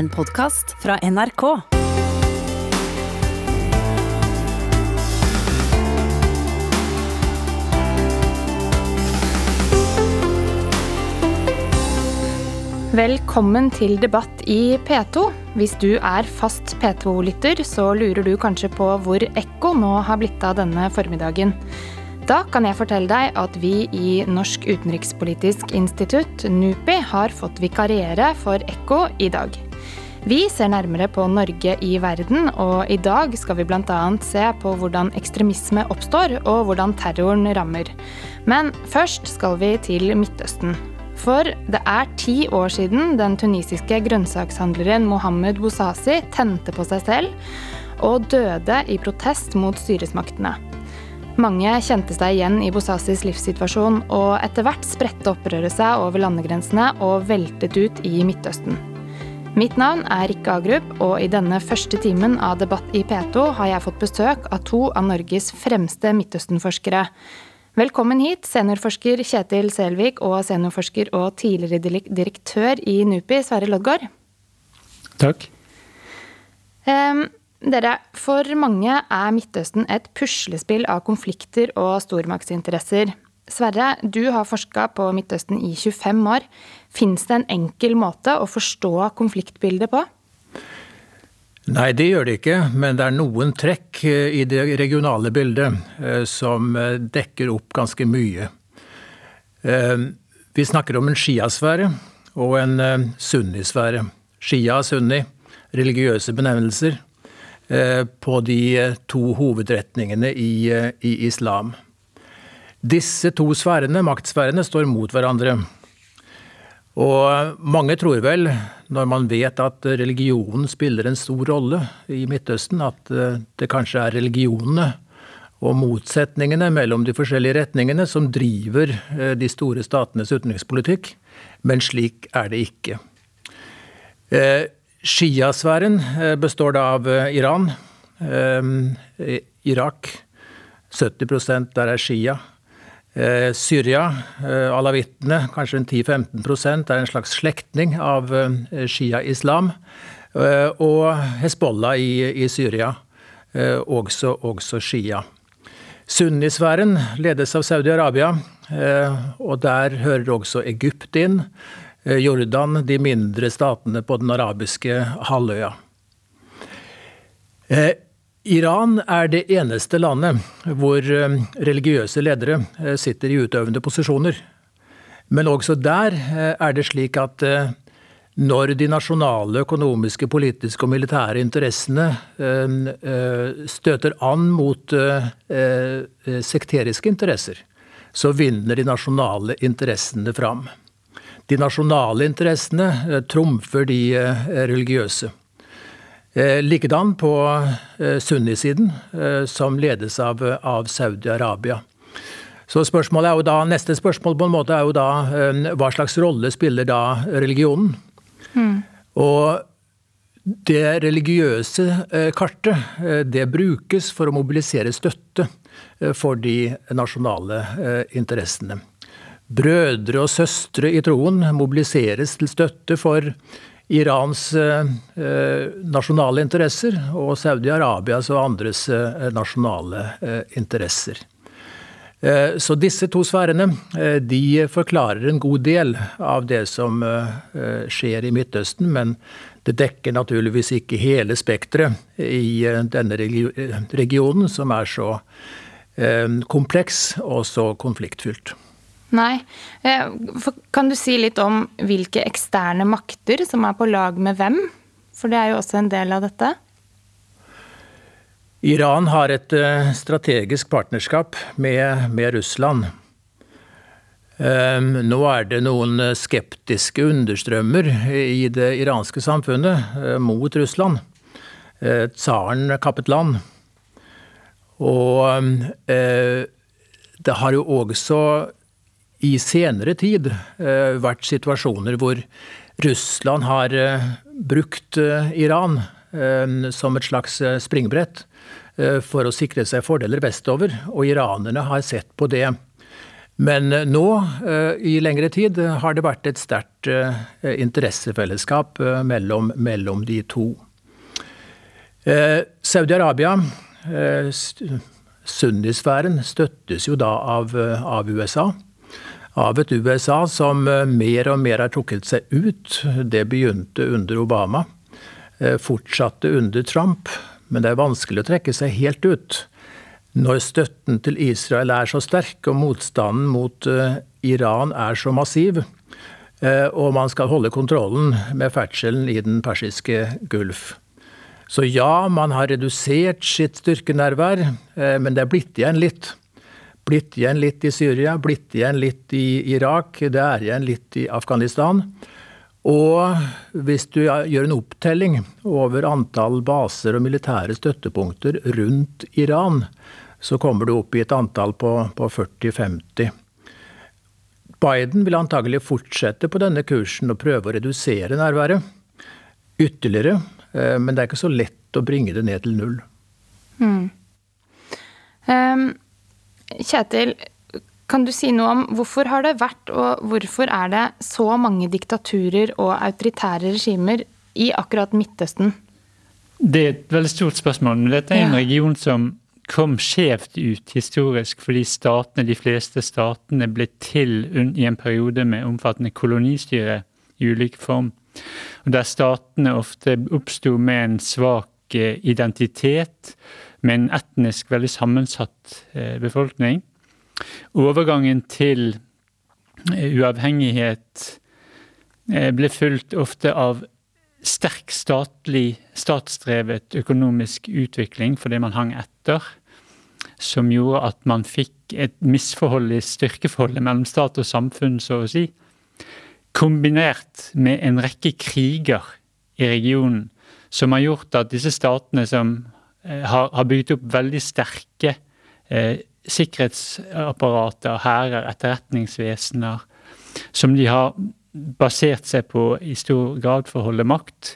En podkast fra NRK. Velkommen til debatt i P2. Hvis du er fast P2-lytter, så lurer du kanskje på hvor Ekko nå har blitt av denne formiddagen. Da kan jeg fortelle deg at vi i Norsk utenrikspolitisk institutt, NUPI, har fått vikariere for Ekko i dag. Vi ser nærmere på Norge i verden, og i dag skal vi bl.a. se på hvordan ekstremisme oppstår, og hvordan terroren rammer. Men først skal vi til Midtøsten. For det er ti år siden den tunisiske grønnsakshandleren Mohammed Bouzazi tente på seg selv og døde i protest mot styresmaktene. Mange kjente seg igjen i Bouzazis livssituasjon, og etter hvert spredte opprøret seg over landegrensene og veltet ut i Midtøsten. Mitt navn er Rikke Agrup, og i denne første timen av Debatt i P2 har jeg fått besøk av to av Norges fremste Midtøsten-forskere. Velkommen hit, seniorforsker Kjetil Selvik og seniorforsker og tidligere direktør i NUPI, Sverre Loddgaard. Takk. Um, dere, for mange er Midtøsten et puslespill av konflikter og stormaktsinteresser. Sverre, du har forska på Midtøsten i 25 år. Fins det en enkel måte å forstå konfliktbildet på? Nei, det gjør det ikke, men det er noen trekk eh, i det regionale bildet eh, som eh, dekker opp ganske mye. Vi snakker om en sjiasfære og en sunnisfære. Shia og sunni, religiøse benevnelser på de to hovedretningene i, i islam. Disse to sfærene, maktsfærene, står mot hverandre. Og mange tror vel, når man vet at religionen spiller en stor rolle i Midtøsten, at eh, det kanskje er religionene og motsetningene mellom de forskjellige retningene som driver eh, de store statenes utenrikspolitikk. Men slik er det ikke. Eh, Shia-sfæren består da av Iran, Irak 70% der er shia. Eh, Syria, eh, alawittene, kanskje en 10-15% er en slags slektning av eh, shia-islam. Og Hezbollah i, i Syria, også, også shia. Sunnisfæren ledes av Saudi-Arabia, og der hører også Egypt inn. Jordan, de mindre statene på den arabiske halvøya. Iran er det eneste landet hvor eh, religiøse ledere eh, sitter i utøvende posisjoner. Men også der eh, er det slik at når de nasjonale økonomiske, politiske og militære interessene støter an mot sekteriske interesser, så vinner de nasjonale interessene fram. De nasjonale interessene trumfer de religiøse. Eh, likedan på eh, sunnisiden, eh, som ledes av, av Saudi-Arabia. Så spørsmålet er jo da, Neste spørsmål på en måte er jo da hva slags rolle spiller da religionen? Mm. Og det religiøse kartet det brukes for å mobilisere støtte for de nasjonale interessene. Brødre og søstre i troen mobiliseres til støtte for Irans eh, eh, nasjonale interesser og Saudi-Arabias og andres eh, nasjonale interesser. Så disse to sfærene de forklarer en god del av det som skjer i Midtøsten, men det dekker naturligvis ikke hele spekteret i denne regionen, som er så kompleks og så konfliktfylt. Nei. Eh, kan du si litt om hvilke eksterne makter som er på lag med hvem? For det er jo også en del av dette. Iran har et eh, strategisk partnerskap med, med Russland. Nå er det noen skeptiske understrømmer i det iranske samfunnet eh, mot Russland. Tsaren kappet land. Og det har jo også i senere tid eh, vært situasjoner hvor Russland har eh, brukt eh, Iran som et slags springbrett for å sikre seg fordeler vestover, og iranerne har sett på det Men nå, i lengre tid, har det vært et sterkt interessefellesskap mellom, mellom de to. Saudi-Arabia, sunnisfæren, støttes jo da av, av USA av et USA som eh, mer og mer har trukket seg ut. Det begynte under Obama, eh, fortsatte under Trump. Men det er vanskelig å trekke seg helt ut når støtten til Israel er så sterk og motstanden mot eh, Iran er så massiv, og man skal holde kontrollen med ferdselen i den persiske gulf. Så ja, man har redusert sitt styrkenærvær, men det er blitt igjen litt. Blitt igjen litt i Syria, blitt igjen litt i Irak, det er igjen litt i Afghanistan. Og hvis du gjør en opptelling over antall baser og militære støttepunkter rundt Iran, så kommer du opp i et antall på, på 40-50. Biden vil antagelig fortsette på denne kursen og prøve å redusere nærværet ytterligere. Eh, men det er ikke så lett å bringe det ned til null. Mm. Um Kjetil, kan du si noe om hvorfor har det vært, og hvorfor er det så mange diktaturer og autoritære regimer i akkurat Midtøsten? Det er et veldig stort spørsmål. men Dette er en ja. region som kom skjevt ut historisk fordi statene, de fleste statene ble til i en periode med omfattende kolonistyre i ulik form. Og Der statene ofte oppsto med en svak eh, identitet med en etnisk veldig sammensatt eh, befolkning. Overgangen til eh, uavhengighet eh, ble fulgt ofte av sterk statlig, statsdrevet økonomisk utvikling fordi man hang etter, som gjorde at man fikk et misforhold i styrkeforholdet mellom stat og samfunn, så å si. Kombinert med en rekke kriger i regionen, som har gjort at disse statene som har, har bygd opp veldig sterke eh, sikkerhetsapparater, hærer, etterretningsvesener, som de har basert seg på i stor grad for å holde makt,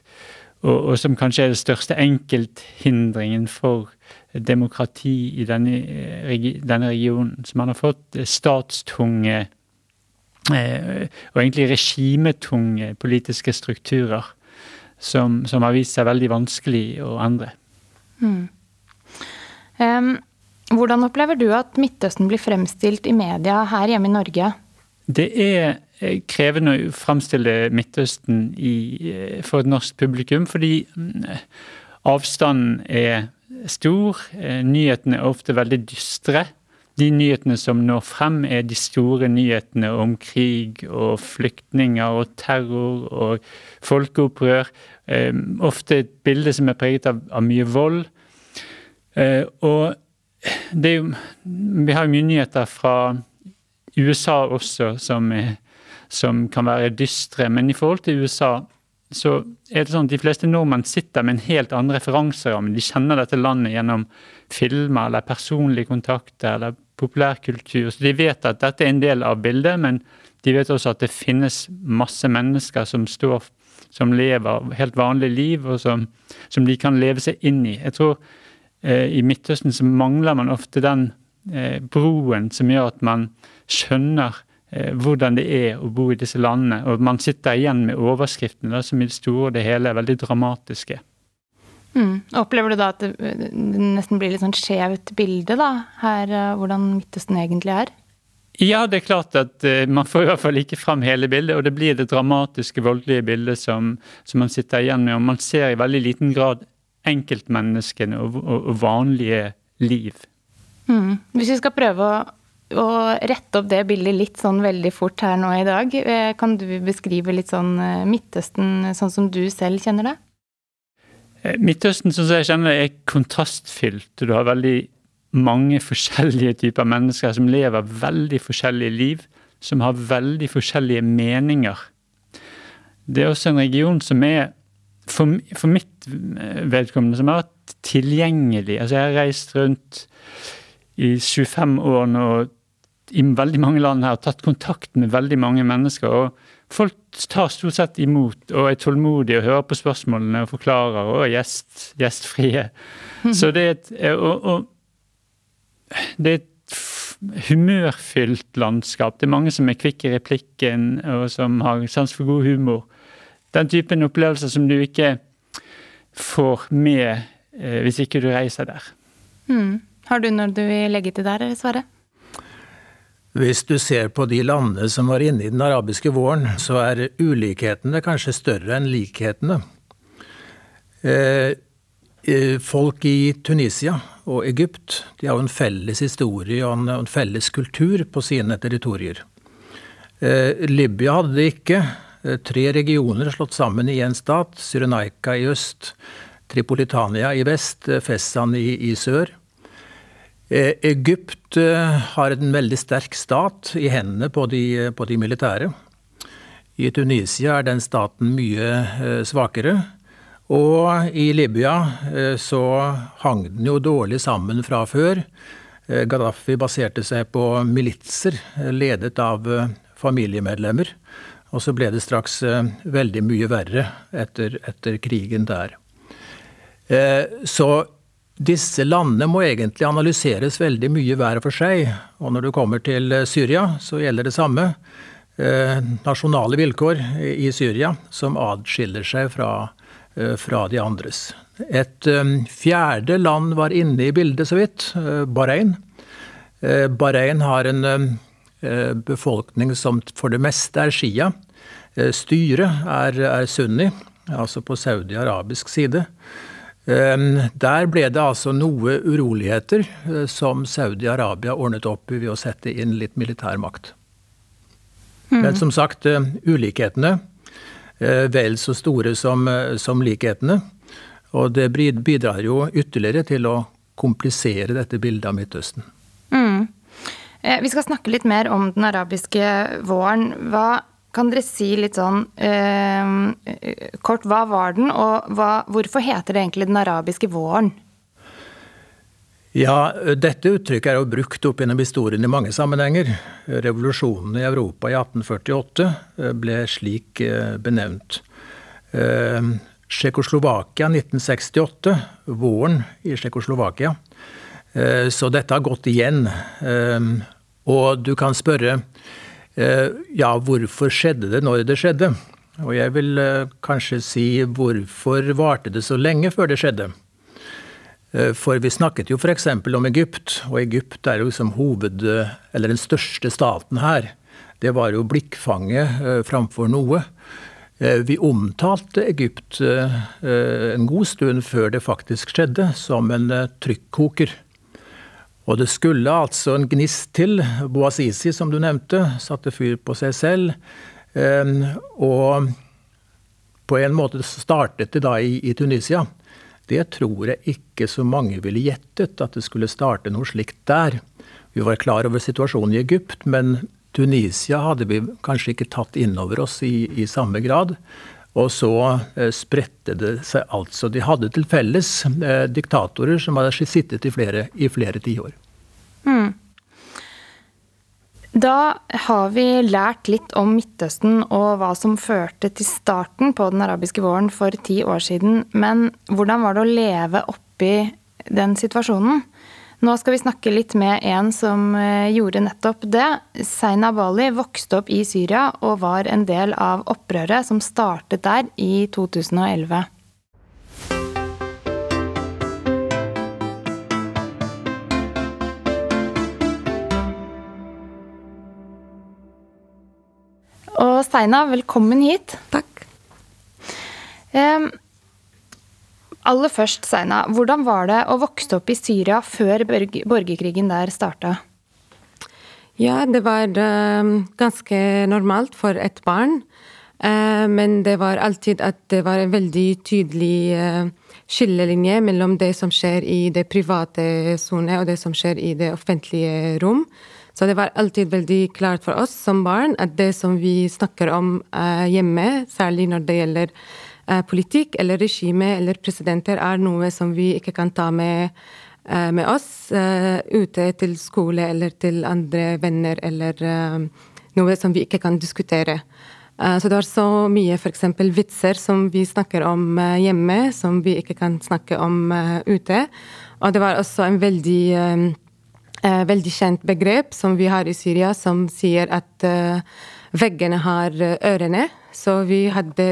og, og som kanskje er den største enkelthindringen for demokrati i denne, eh, denne regionen. Som man har fått statstunge eh, og egentlig regimetunge politiske strukturer som, som har vist seg veldig vanskelig å endre. Mm. Um, hvordan opplever du at Midtøsten blir fremstilt i media her hjemme i Norge? Det er eh, krevende å fremstille Midtøsten i, eh, for et norsk publikum, fordi mm, avstanden er stor. Eh, nyhetene er ofte veldig dystre. De nyhetene som når frem, er de store nyhetene om krig og flyktninger og terror og folkeopprør. Ofte et bilde som er preget av, av mye vold. Eh, og det er jo Vi har jo mye nyheter fra USA også som, som kan være dystre, men i forhold til USA så er det sånn at de fleste nordmenn sitter med en helt annen referanseramme. De kjenner dette landet gjennom filmer eller personlige kontakter eller populærkultur. Så de vet at dette er en del av bildet, men de vet også at det finnes masse mennesker som står som lever helt vanlig liv, og som, som de kan leve seg inn i. Jeg tror I Midtøsten så mangler man ofte den eh, broen som gjør at man skjønner eh, hvordan det er å bo i disse landene. Og man sitter igjen med overskriftene som i det store og det hele er veldig dramatiske. Mm. Opplever du da at det, nesten blir litt sånn skjevt bilde da, her, hvordan Midtøsten egentlig er? Ja, det er klart at man får i hvert fall ikke fram hele bildet. Og det blir det dramatiske, voldelige bildet som, som man sitter igjen med. Og man ser i veldig liten grad enkeltmenneskene og, og, og vanlige liv. Mm. Hvis vi skal prøve å, å, rette opp det bildet litt sånn veldig fort her nå i dag, eh, kan du beskrive litt sånn eh, Midtøsten sånn som du selv kjenner det? Eh, Midtøsten sånn som jeg kjenner det, er kontrastfylt. Du har veldig mange forskjellige typer mennesker som lever veldig forskjellige liv, som har veldig forskjellige meninger. Det er også en region som er for, for, mitt vedkommende som har vært tilgjengelig. Altså jeg har reist rundt i 25 år nå i veldig mange land her og tatt kontakt med veldig mange mennesker. og Folk tar stort sett imot og er tålmodige og hører på spørsmålene og forklarer og er gjest, gjestfrie. Mm. Så det er et, og, og, det er et humørfylt landskap. Det er mange som er kvikke i replikken, og som har sans for god humor. Den typen opplevelser som du ikke får med eh, hvis ikke du reiser der. Mm. Har du noe du vil legge til der, Sverre? Hvis du ser på de landene som var inne i den arabiske våren, så er ulikhetene kanskje større enn likhetene. Eh, eh, folk i Tunisia og Egypt de har jo en felles historie og en felles kultur på sine territorier. Libya hadde det ikke. Tre regioner slått sammen i én stat. Cyrenaika i øst, Tripolitania i vest, Fessan i, i sør. Eh, Egypt eh, har en veldig sterk stat i hendene på de, på de militære. I Tunisia er den staten mye eh, svakere. Og i Libya så hang den jo dårlig sammen fra før. Gaddafi baserte seg på militser ledet av familiemedlemmer. Og så ble det straks veldig mye verre etter, etter krigen der. Så disse landene må egentlig analyseres veldig mye hver for seg. Og når du kommer til eh, Syria, så gjelder det samme. Eh, nasjonale vilkår i Syria som adskiller seg fra, eh, fra de andres. Et eh, fjerde land var inne i bildet så vidt, eh, Bahrain. Eh, Bahrain har en befolkning som for det meste er shia. styret er, er sunni, altså på saudi-arabisk side. Ehm, der ble det altså noe uroligheter eh, som Saudi-Arabia ordnet opp i ved å sette inn litt militærmakt. Mm. Men som sagt, eh, ulikhetene eh, vel så store som, som likhetene. Og det bidrar jo ytterligere til å komplisere dette bildet av Midtøsten. Mm. Vi skal snakke litt mer om den arabiske våren. Hva kan dere si litt sånn eh, kort, hva var den, og hva, hvorfor heter det egentlig den arabiske våren? Ja, dette uttrykket er jo brukt opp gjennom historien i mange sammenhenger. Revolusjonen i Europa i 1848 eh, ble slik eh, benevnt. Eh, Tsjekkoslovakia 1968, våren i Tsjekkoslovakia. Så dette har gått igjen. Og du kan spørre Eh, ja, hvorfor skjedde det når det skjedde? Og jeg vil eh, kanskje si hvorfor varte det så lenge før det skjedde? Eh, for vi snakket jo f.eks. om Egypt, og Egypt er jo som hoved... Eller den største staten her. Det var jo blikkfanget framfor noe. Vi omtalte Egypt en god stund før det faktisk skjedde, som en trykkoker. Og det skulle altså en gnist til. Boazizi, som du nevnte, satte fyr på seg selv. Ehm, og på en måte startet det da i, i Tunisia. Det tror jeg ikke så mange ville gjettet, at det skulle starte noe slikt der. Vi var klar over situasjonen i Egypt, men Tunisia hadde vi kanskje ikke tatt inn over oss i, i samme grad. Og så eh, spredte det seg altså. De hadde til felles eh, diktatorer som hadde sittet i flere, i flere tiår. Mm. Da har vi lært litt om Midtøsten og hva som førte til starten på den arabiske våren for ti år siden. Men hvordan var det å leve oppi den situasjonen? Nå skal vi snakke litt med en som eh, gjorde nettopp det. Seina Bali vokste opp i Syria og var en del av opprøret som startet der i 2011. Og Seina, velkommen hit. Takk. Um, Aller først, Seina, hvordan var det å vokse opp i Syria før borgerkrigen der starta? Ja, det var uh, ganske normalt for et barn. Uh, men det var alltid at det var en veldig tydelig uh, skillelinje mellom det som skjer i det private sone, og det som skjer i det offentlige rom. Så det var alltid veldig klart for oss som barn at det som vi snakker om hjemme, særlig når det gjelder Eh, politikk eller regime eller presidenter er noe som vi ikke kan ta med, eh, med oss eh, ute til skole eller til andre venner eller noe som vi ikke kan diskutere. Så det var så mye f.eks. vitser som vi snakker om hjemme, som vi ikke kan snakke om ute. Og det var også en veldig veldig kjent begrep som vi har i Syria, som sier at veggene har ørene. Så vi hadde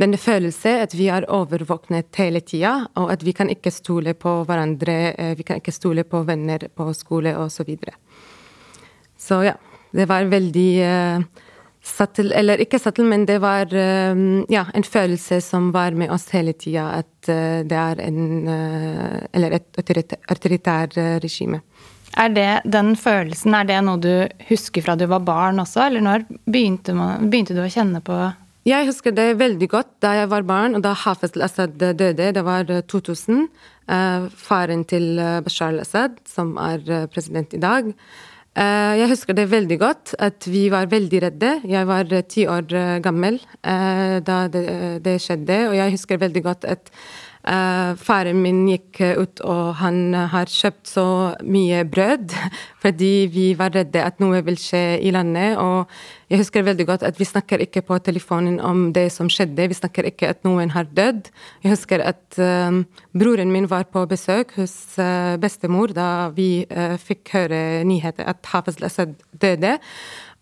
denne følelse at vi er overvåknet hele tida, og at vi kan ikke stole på hverandre, vi kan ikke stole på venner på skole osv. Så, videre. så ja, det var veldig Sattel, eller ikke sattel, men det var ja, en følelse som var med oss hele tida, at det er en Eller et autoritært regime. Er det den følelsen, er det noe du husker fra du var barn også, eller når begynte, man, begynte du å kjenne på Jeg husker det veldig godt da jeg var barn, og da Hafez al-Assad døde. Det var 2000. Faren til Bashar al-Assad, som er president i dag. Eh, jeg husker det veldig godt, at vi var veldig redde. Jeg var ti år gammel eh, da det, det skjedde, og jeg husker veldig godt at faren min gikk ut, og han har kjøpt så mye brød fordi vi var redde at noe vil skje i landet. Og jeg husker veldig godt at vi snakker ikke på telefonen om det som skjedde. Vi snakker ikke at noen har dødd. Jeg husker at uh, broren min var på besøk hos uh, bestemor da vi fikk høre nyheter at Hafez al-Assad døde.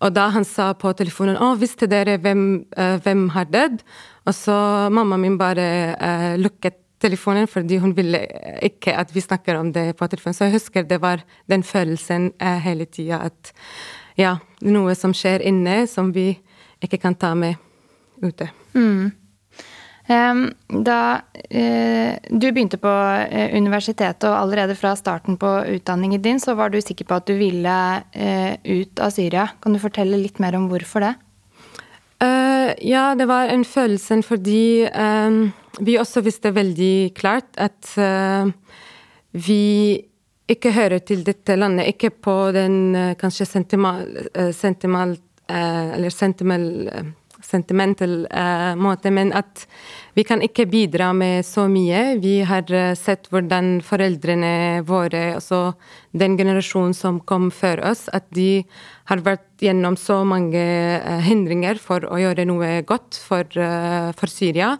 Og da han sa på telefonen 'Å, visste dere hvem, hvem har dødd?' Og så mamma min bare lukket telefonen fordi hun ville ikke at vi snakker om det på telefonen. Så jeg husker det var den følelsen eh, hele tida at ja, noe som skjer inne som vi ikke kan ta med ute. Mm. Da eh, du begynte på eh, universitetet, og allerede fra starten på utdanningen din, så var du sikker på at du ville ut av Syria. Kan du fortelle litt mer om hvorfor det? ja, det var en følelse fordi um, vi også visste veldig klart at uh, vi ikke hører til dette landet. Ikke på den uh, kanskje sentimal, uh, sentimental eller sentimental, sentimental måte, men at vi kan ikke bidra med så mye. Vi har sett hvordan foreldrene våre, altså den generasjonen som kom før oss, at de har vært gjennom så mange hindringer for å gjøre noe godt for, for Syria.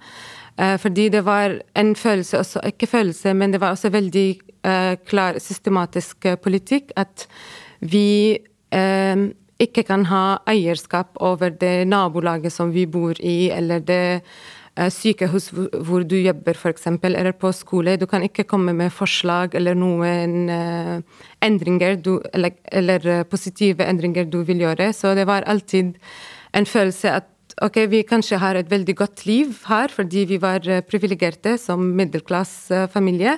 Eh, fordi det var en følelse også, ikke følelse, men det var også veldig uh, klar systematisk eh, politikk at vi ikke kan ha eierskap over det nabolaget som vi bor i, eller det sykehus hvor du jobber, f.eks., eller på skole. Du kan ikke komme med forslag eller noen endringer du, eller, eller positive endringer du vil gjøre. Så det var alltid en følelse at ok, vi kanskje har et veldig godt liv her fordi vi var eh, privilegerte som middelklassefamilie,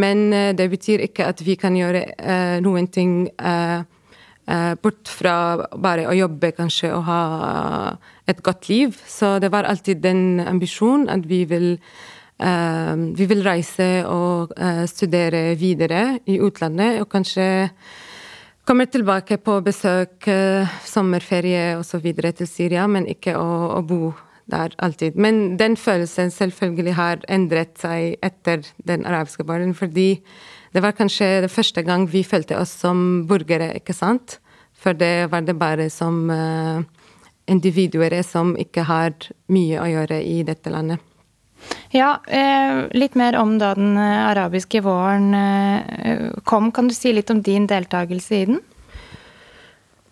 men eh, det betyr ikke at vi kan gjøre uh, noen ting uh, uh, bort fra bare å jobbe kanskje og ha et godt liv. Så det var alltid den ambisjonen at vi vil vi vil reise og studere videre i utlandet, og kanskje Kommer tilbake på besøk, eh, sommerferie osv. til Syria, men ikke å, å, bo der alltid. Men den følelsen selvfølgelig har endret seg etter den arabiske våren, fordi det var kanskje det første gang vi følte oss som borgere, ikke sant? For det var det bare som uh, individuer som ikke har mye å gjøre i dette landet. Ja, eh, litt mer om da den eh, arabiske våren eh, kom. Kan du si litt om din deltakelse i den?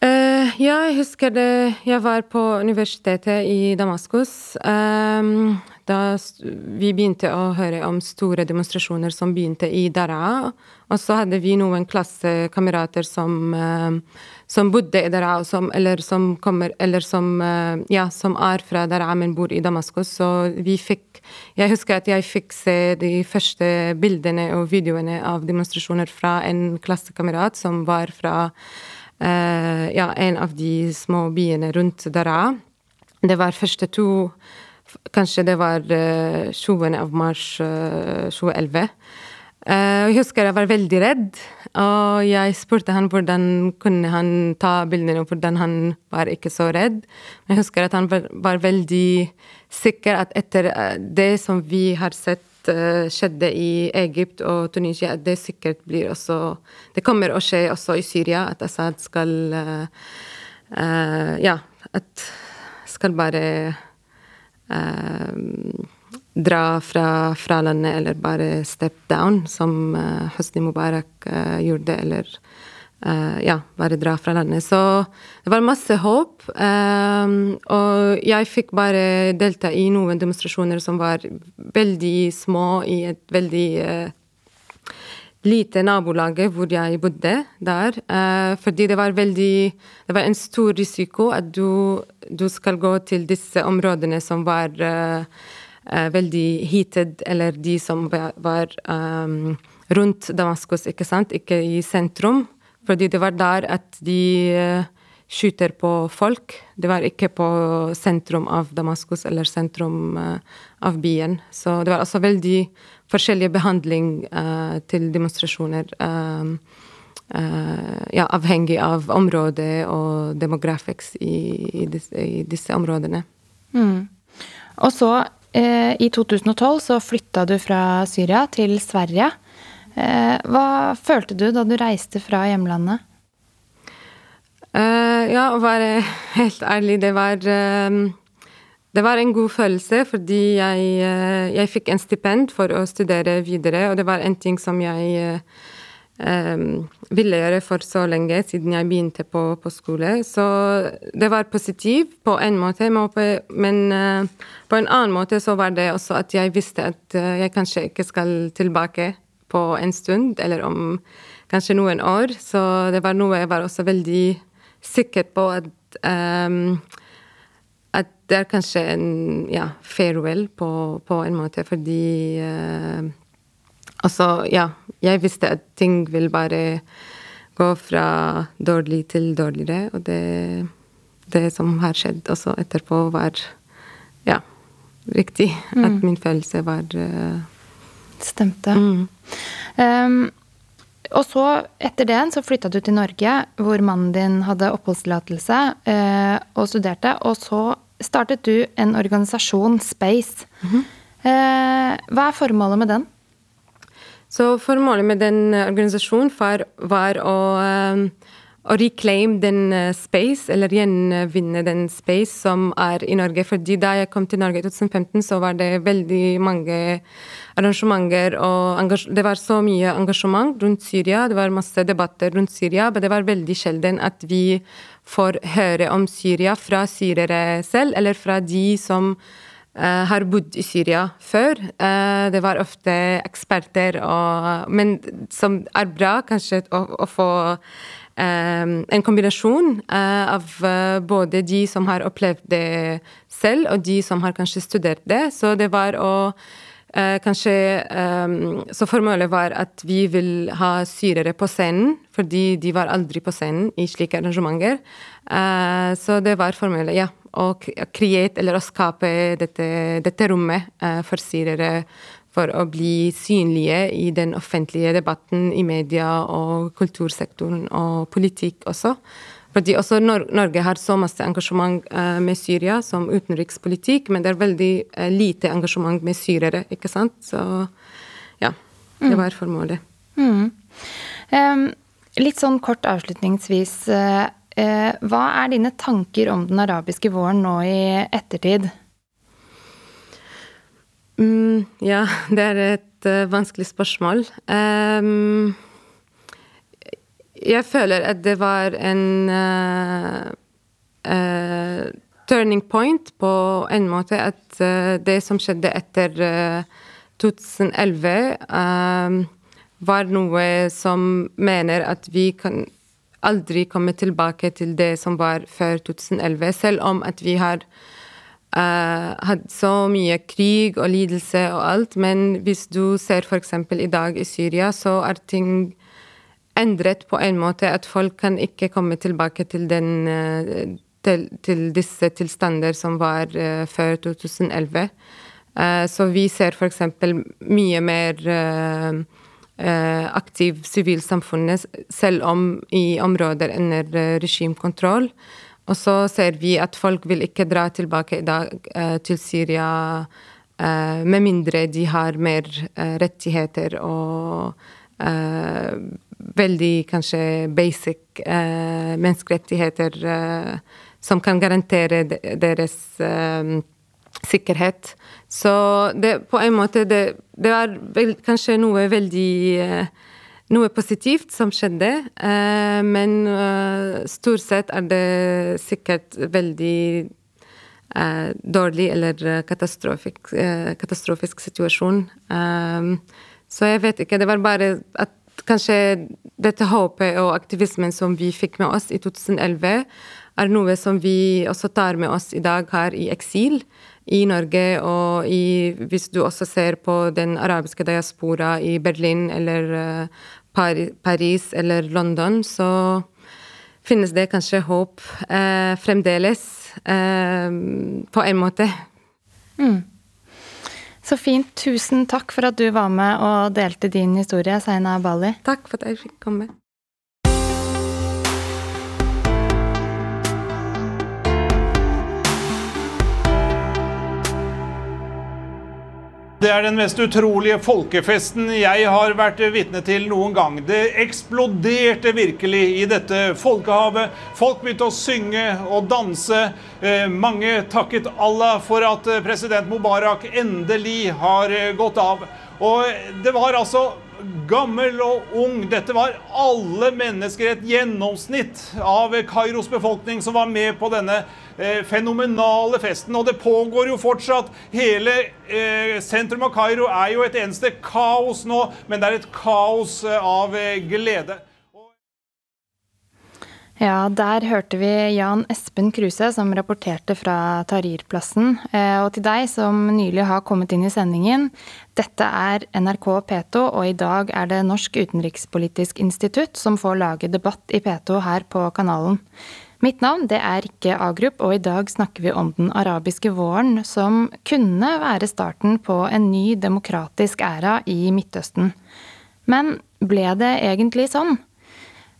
Ja, jeg husker det Jeg var på universitetet i Damaskus. Da vi begynte å høre om store demonstrasjoner som begynte i Daraa. Og så hadde vi noen klassekamerater som, som bodde i Daraa, eller, som kommer, eller som, uh, ja, som er fra Daraa, men bor i Damaskus. Så vi fikk Jeg husker at jeg fikk se de første bildene og videoene av demonstrasjoner fra en klassekamerat som var fra uh, ja, en av de små byene rundt Dara. Det var første to Kanskje det var 20. Eh, av mars 2011. Uh, jeg husker jeg var veldig redd, og jeg spurte han hvordan kunne han ta bildene, og hvordan han var ikke så redd. Men jeg husker at han var, veldig sikker at etter det som vi har sett uh, skjedde i Egypt og Tunisia, at det sikkert blir også Det kommer å skje også i Syria, at Assad skal uh, Ja, at skal bare dra fra, fra, landet eller bare step down, som uh, Hosni Mubarak uh, gjorde, eller uh, ja, bare dra fra landet. Så det var masse håp. Og jeg fikk bare delta i noen demonstrasjoner som var veldig små, i et veldig lite nabolaget hvor jeg bodde der. Fordi det var veldig Det var en stor risiko at du, du skal gå til disse områdene som var veldig heated, eller de som var um, rundt Damaskus, ikke sant? Ikke i sentrum. Fordi det var der at de skyter på folk. Det var ikke på sentrum av Damaskus eller sentrum av byen. Så det var altså veldig forskjellig behandling uh, til demonstrasjoner. Uh, uh, ja, avhengig av området og demographics i, i, disse, i disse, områdene. Mm. Og så, i 2012, så flytta du fra Syria til Sverige. hva følte du da du reiste fra hjemlandet? ja, å være helt ærlig, det var det var en god følelse, fordi jeg, eh, jeg, fikk en stipend for å studere videre, og det var en ting som jeg ville gjøre for så lenge, siden jeg begynte på, på skole. Så det var positivt på en måte, men på en annen måte så var det også at jeg visste at uh, jeg kanskje ikke skal tilbake på en stund, eller om kanskje noen år. Så det var noe jeg var også veldig sikker på at um, at det er kanskje en ja, farewell på, på en måte, fordi uh, Altså, ja, jeg visste at ting vil bare gå fra dårlig til dårligere, og det, det som har skjedd også etterpå, var ja, riktig. Mm. At min følelse var uh, Stemte. Mm. Um, og så, etter det, så flytta du til Norge, hvor mannen din hadde oppholdstillatelse uh, og studerte. Og så startet du en organisasjon, Space. Mm -hmm. uh, hva er formålet med den? Så formålet med den organisasjonen var, var å, um, å reclaim den uh, space, eller gjenvinne den space som er i Norge. Fordi da jeg kom til Norge i 2015, så var det veldig mange arrangementer og Det var så mye engasjement rundt Syria, det var masse debatter rundt Syria, men det var veldig sjelden at vi får høre om Syria fra syrere selv, eller fra de som har bodd i Syria før. Uh, det var ofte eksperter, og, men som er bra kanskje å, å få um, en kombinasjon av både de som har opplevd det selv, og de som har kanskje studert det. Så det var å Eh, kanskje Så formålet var at vi vil ha syrere på scenen, fordi de var aldri på scenen i slike arrangementer. Så det var formålet, ja. Å create, eller å skape dette, dette rommet uh, for syrere for å bli synlige i den offentlige debatten i media og kultursektoren og politikk også. Fordi også Norge har så masse engasjement eh, med Syria som utenrikspolitikk, men det er veldig eh, lite engasjement med syrere, ikke sant? Så ja, det mm. var formålet. Mm. Um, litt sånn kort avslutningsvis. Uh, hva er dine tanker om den arabiske våren nå i ettertid? Mm, ja, det er et uh, vanskelig spørsmål. Um, jeg føler at det var en uh, uh, turning point på en måte. At det som skjedde etter 2011, var noe som mener at vi kan aldri komme tilbake til det som var før 2011, selv om at vi har Uh, hatt så mye krig og lidelse og alt, men hvis du ser f.eks. i dag i Syria, så er ting endret på en måte at folk kan ikke komme tilbake til, den, eh, til, til disse tilstander som var uh, før 2011. Uh, så vi ser f.eks. mye mer uh, aktiv sivilsamfunnet, selv om i områder under regimkontroll. Og så ser vi at folk vil ikke dra tilbake i dag til Syria med mindre de har mer rettigheter og veldig kanskje basic menneskerettigheter som kan garantere deres sikkerhet. Så det, på en måte det, det var vel, kanskje noe veldig uh, noe positivt som skjedde, uh, men stort sett er det sikkert veldig dårlig eller katastrofisk, katastrofisk situasjon. så jeg vet ikke. Det var bare at kanskje dette håpet og aktivismen som vi fikk med oss i 2011, er noe som vi også tar med oss i dag her i eksil i Norge. Og i, hvis du også ser på den arabiske diaspora i Berlin eller uh, Paris eller London, så finnes det kanskje håp eh, fremdeles, eh, på en måte. Mm. Så fint. Tusen takk for at du var med og delte din historie, Seina Bali. Takk for at jeg fikk komme. Det er den mest utrolige folkefesten jeg har vært vitne til noen gang. Det eksploderte virkelig i dette folkehavet. Folk begynte å synge og danse. Eh, mange takket Allah for at eh, president Mubarak endelig har eh, gått av. Og det var altså gammel og ung. Dette var alle mennesker, et gjennomsnitt av Kairos befolkning som var med på denne eh, fenomenale festen. Og det pågår jo fortsatt. Hele eh, sentrum av Kairo er jo et eneste kaos nå, men det er et kaos eh, av eh, glede. Ja, der hørte vi Jan Espen Kruse som rapporterte fra Tahrir-plassen. Eh, og til deg som nylig har kommet inn i sendingen. Dette er NRK P2, og i dag er det Norsk utenrikspolitisk institutt som får lage debatt i P2 her på kanalen. Mitt navn det er Rikke Agrup, og i dag snakker vi om den arabiske våren, som kunne være starten på en ny demokratisk æra i Midtøsten. Men ble det egentlig sånn?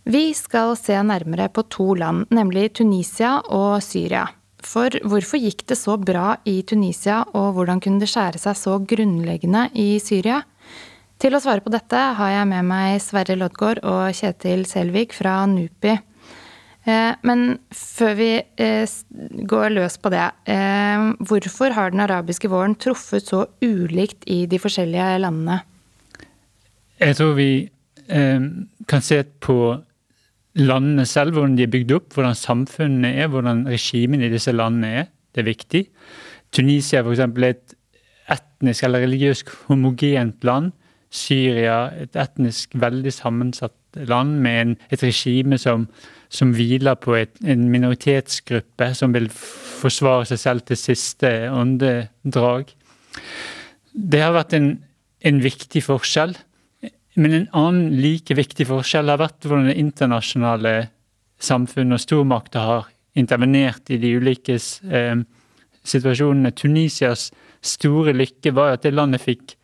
Vi skal se nærmere på to land, nemlig Tunisia og Syria. For hvorfor gikk det så bra i Tunisia, og hvordan kunne det skjære seg så grunnleggende i Syria? Til å svare på dette har jeg med meg Sverre Loddgaard og Kjetil Selvik fra NUPI. Eh, men før vi eh, går løs på det, eh, hvorfor har den arabiske våren truffet så ulikt i de forskjellige landene? Jeg tror vi kan se på landene selv, hvordan de er bygd opp, hvordan samfunnene er, hvordan regimene i disse landene er. Det er viktig. Tunisia for eksempel, er et etnisk eller religiøst homogent land. Syria et etnisk veldig sammensatt land med en, et regime som som hviler på et, en minoritetsgruppe som vil forsvare seg selv til siste åndedrag. Det har vært en, en, viktig forskjell. Men en annen like viktig forskjell har vært hvordan det internasjonale samfunnet og stormakter har intervenert i de ulike eh, situasjonene. Tunisias store lykke var at det landet fikk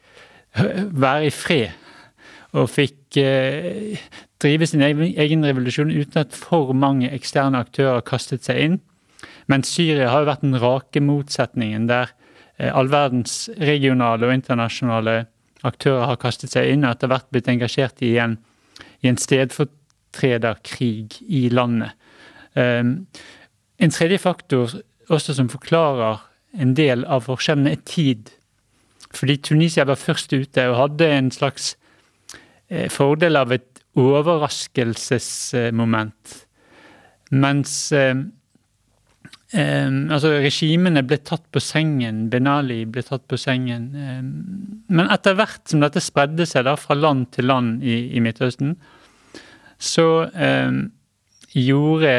være i fred og fikk eh, drive sin egen revolusjon uten at for mange eksterne aktører kastet seg inn. Men Syria har jo vært den rake motsetningen, der eh, all verdens regionale og internasjonale aktører har kastet seg inn og etter hvert blitt engasjert i en, i en stedfortrederkrig i landet. Um, en tredje faktor også som forklarer en del av forskjellene, er tid. Fordi Tunisia var først ute og hadde en slags eh, fordel av et overraskelsesmoment. Mens eh, eh, altså regimene ble tatt på sengen. Benali ble tatt på sengen. Eh, men etter hvert som dette spredde seg da fra land til land i, i Midtøsten, så eh, gjorde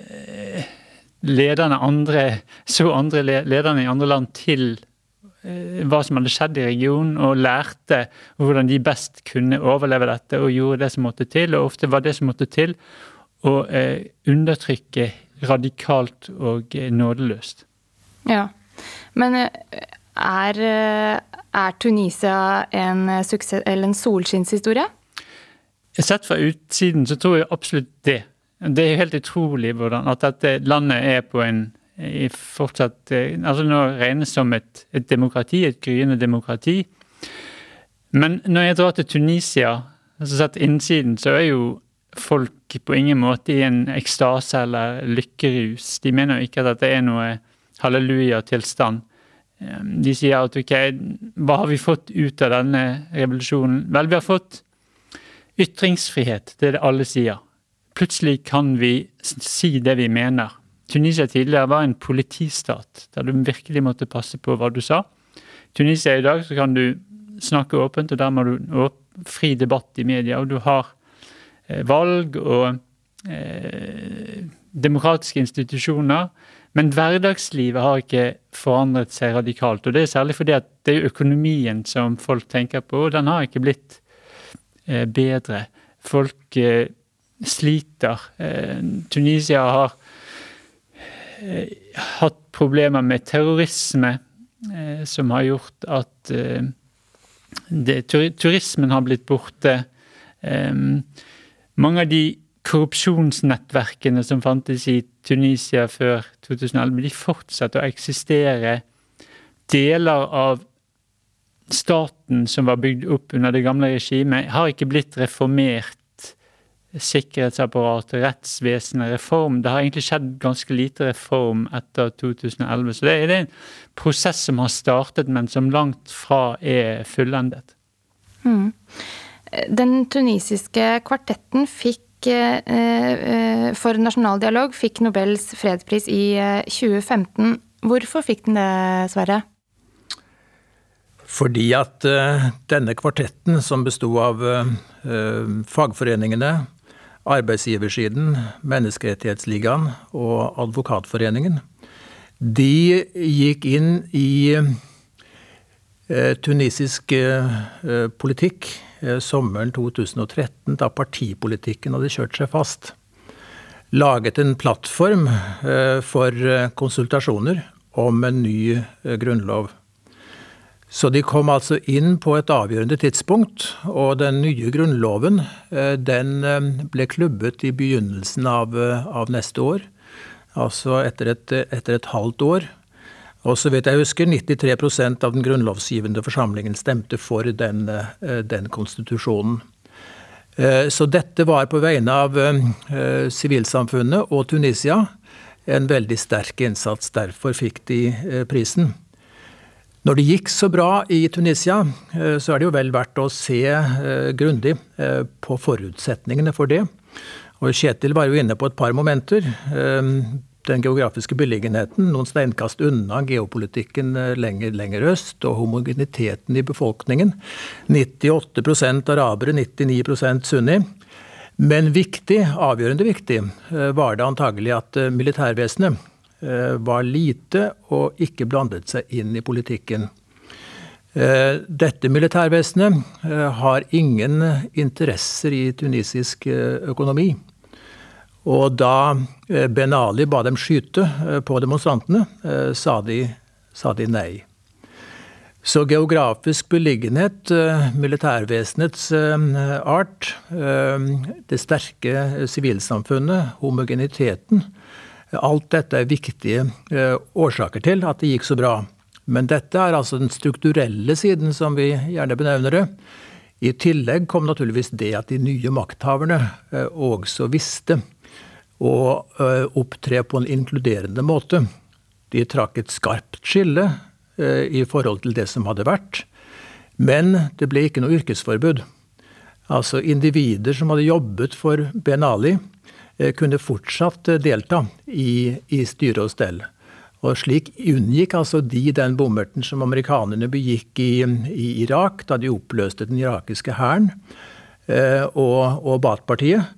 eh, lederne andre, så andre lederne i andre land til Eh, hva som hadde skjedd i regionen, og lærte hvordan de best kunne overleve dette, og gjorde det som måtte til. Og ofte var det som måtte til, å eh, undertrykke radikalt og eh, nådeløst. Ja, men er, er Tunisia en, suksess, en solskinnshistorie? Sett fra utsiden så tror jeg absolutt det. Det er helt utrolig hvordan at dette landet er på en i fortsatt eh, altså Nå regnes som et, et demokrati, et gryende demokrati. Men når jeg drar til Tunisia, altså sett innsiden, så er jo folk på ingen måte i en ekstase eller lykkerus. De mener jo ikke at det er noe halleluja-tilstand. De sier at ok, hva har vi fått ut av denne revolusjonen? Vel, vi har fått ytringsfrihet, det er det alle sier. Plutselig kan vi si det vi mener. Tunisia tidligere var en politistat, der du virkelig måtte passe på hva du sa. Tunisia i dag så kan du snakke åpent, og der må du fri debatt i media. Og du har valg og eh, demokratiske institusjoner. Men hverdagslivet har ikke forandret seg radikalt. Og det er særlig fordi at det er økonomien som folk tenker på, og den har ikke blitt eh, bedre. Folk eh, sliter. Eh, Tunisia har eh, hatt problemer med terrorisme, eh, som har gjort at eh, det, turismen har blitt borte. Mange av de korrupsjonsnettverkene som fantes i Tunisia før 2011, de fortsetter å eksistere. Deler av staten som var bygd opp under det gamle regimet, har ikke blitt reformert. Sikkerhetsapparatet, rettsvesenet, reform. Det har egentlig skjedd ganske lite reform etter 2011. Så det er en prosess som har startet, men som langt fra er fullendet. Mm. Den tunisiske kvartetten fikk Eh, eh, for nasjonal dialog fikk Nobels fredspris i 2015. Eh, Hvorfor fikk den det, Sverre? Fordi at denne kvartetten, som besto av fagforeningene, arbeidsgiversiden, Menneskerettighetsligaen og Advokatforeningen, de gikk inn i tunisisk politikk sommeren 2013, da partipolitikken hadde kjørt seg fast, laget en plattform eh, for eh, konsultasjoner om en ny grunnlov. Så de kom altså inn på et avgjørende tidspunkt, og den nye grunnloven den ble klubbet i begynnelsen av, av neste år. Altså etter et, etter et halvt år. Og så vidt jeg husker, 93% av den grunnlovsgivende forsamlingen stemte for den, eh, den konstitusjonen. Eh, så dette var på vegne av eh, sivilsamfunnet og Tunisia en veldig sterk innsats. Derfor fikk de prisen. Når det gikk så bra i Tunisia, så er det jo vel verdt å se grundig på forutsetningene for det. Og Kjetil var jo inne på et par momenter den geografiske beliggenheten, noen steinkast unna geopolitikken eh, lenger, lenger øst, og homogeniteten i befolkningen. 98% arabere, 99% sunni. Men viktig, avgjørende viktig, eh, var det antagelig at eh, militærvesenet var lite og ikke blandet seg inn i politikken. Dette militærvesenet har ingen interesser i tunisisk økonomi. Og da eh, Ben Ali ba dem skyte eh, på demonstrantene, eh, sa de, sa de nei. Så geografisk beliggenhet, militærvesenets art, det sterke sivilsamfunnet, homogeniteten Alt dette er viktige årsaker til at det gikk så bra. Men dette er altså den strukturelle siden, som vi gjerne benevner det. I tillegg kom naturligvis det at de nye makthaverne også visste og eh, opptre på en inkluderende måte. De trakk et skarpt skille eh, i forhold til det som hadde vært. Men det ble ikke noe yrkesforbud. Altså individer som hadde jobbet for Ben Ali, eh, kunne fortsatt delta i, i styre og stell. Og slik unngikk altså de den bommerten som amerikanerne begikk i, i Irak da de oppløste den irakiske hæren og, og Baath-partiet.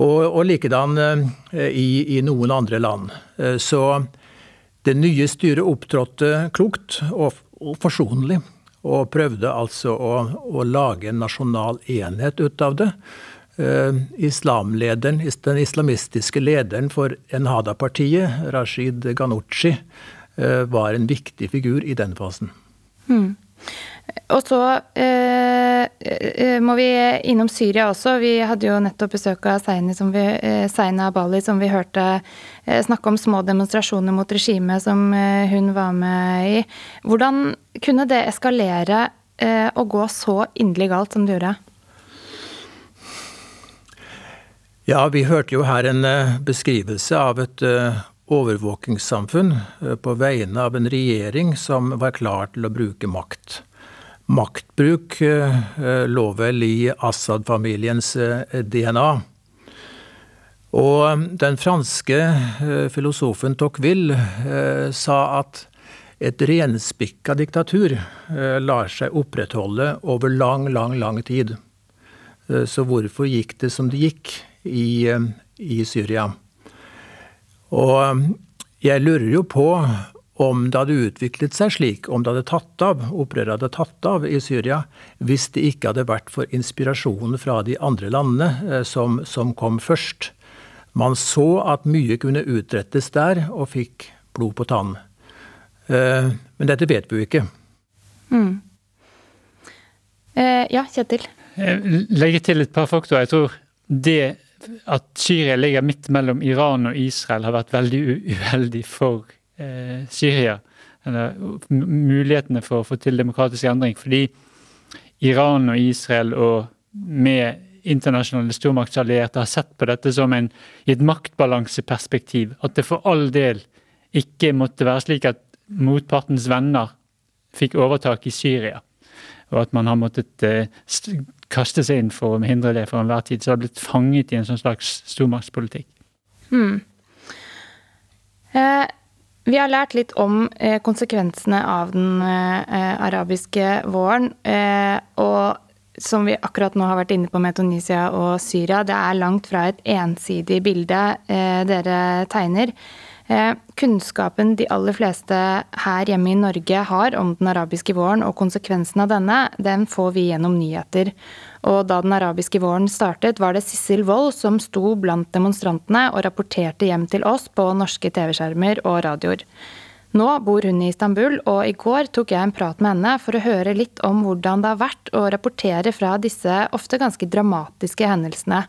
Og, og likedan eh, i, i, noen andre land. Eh, så det nye styret opptrådte klokt og, og forsonlig. Og prøvde altså å, å, lage en nasjonal enhet ut av det. Uh, islamlederen, Den islamistiske lederen for Enhada-partiet, Rashid Ghanouchi, uh, var en viktig figur i den fasen. Mm. Og så eh, eh, må vi innom Syria også. Vi hadde jo nettopp besøk av Seine, som vi, Seine Seina Bali, som vi hørte eh, snakke om små demonstrasjoner mot regimet som eh, hun var med i. Hvordan kunne det eskalere eh, og gå så inderlig galt som det gjorde? Ja, vi hørte jo her en beskrivelse av et overvåkingssamfunn på vegne av en regjering som var klar til å bruke makt. Maktbruk lå vel i Assad-familiens DNA. Og den franske filosofen Tocqueville sa at et renspikka diktatur eh, lar seg opprettholde over lang, lang, lang tid. Eh, så hvorfor gikk det som det gikk i, eh, i Syria? Og jeg lurer jo på om det hadde utviklet seg slik, om det hadde tatt av, opprøret hadde tatt av i Syria, hvis det ikke hadde vært for inspirasjonen fra de andre landene som, som kom først. Man så at mye kunne utrettes der, og fikk blod på tann. Eh, men dette vet vi jo ikke. Mm. Eh, ja, Kjetil? Legge til et par faktorer. Jeg tror det at Syria ligger midt mellom Iran og Israel, har vært veldig uheldig for eh, Syria. Eller mulighetene for å få til demokratisk endring. Fordi Iran og Israel og med internasjonale stormaktsallierte har sett på dette som en, i et maktbalanseperspektiv. At det for all del ikke måtte være slik at motpartens venner fikk overtak i Syria. Og at man har måttet eh, kaste seg inn for å hindre det for enhver tid. Så det har blitt fanget i en sånn slags stormaktspolitikk. Hmm. Eh, vi har lært litt om eh, konsekvensene av den eh, arabiske våren. Eh, og som vi akkurat nå har vært inne på med Tunisia og Syria, det er langt fra et ensidig bilde eh, dere tegner. Eh, kunnskapen de aller fleste her hjemme i Norge har om den arabiske våren og konsekvensen av denne, den får vi gjennom nyheter. Og da den arabiske våren startet, var det Sissel Wold som sto blant demonstrantene og rapporterte hjem til oss på norske TV-skjermer og radioer. Nå bor hun i Istanbul, og i går tok jeg en prat med henne for å høre litt om hvordan det har vært å rapportere fra disse ofte ganske dramatiske hendelsene.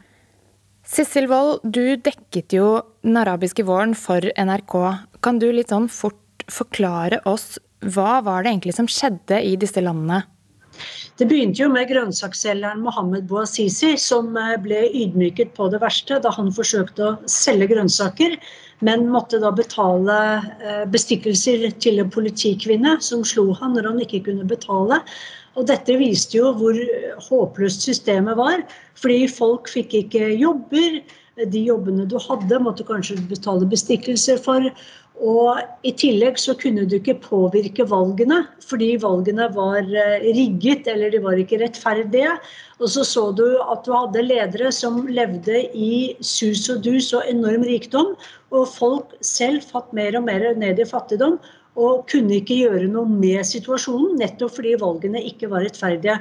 Sissel Wold, du dekket jo den arabiske våren for NRK. Kan du litt sånn fort forklare oss hva var det egentlig som skjedde i disse landene? Det begynte jo med grønnsaksselgeren Mohammed Bouazizi, som eh, ble ydmyket på det verste da han forsøkte å selge grønnsaker, men måtte da betale eh, bestikkelser til en politikvinne som slo han når han ikke kunne betale. Og dette viste jo hvor håpløst systemet var. Fordi folk fikk ikke jobber. De jobbene du hadde, måtte kanskje betale bestikkelser for. Og i tillegg så kunne du ikke påvirke valgene, fordi valgene var eh, rigget eller de var ikke rettferdige. Og så så du at du hadde ledere som levde i sus og dus og enorm rikdom, og folk selv fatt mer og mer ned i fattigdom og kunne ikke gjøre noe med situasjonen, nettopp fordi valgene ikke var rettferdige.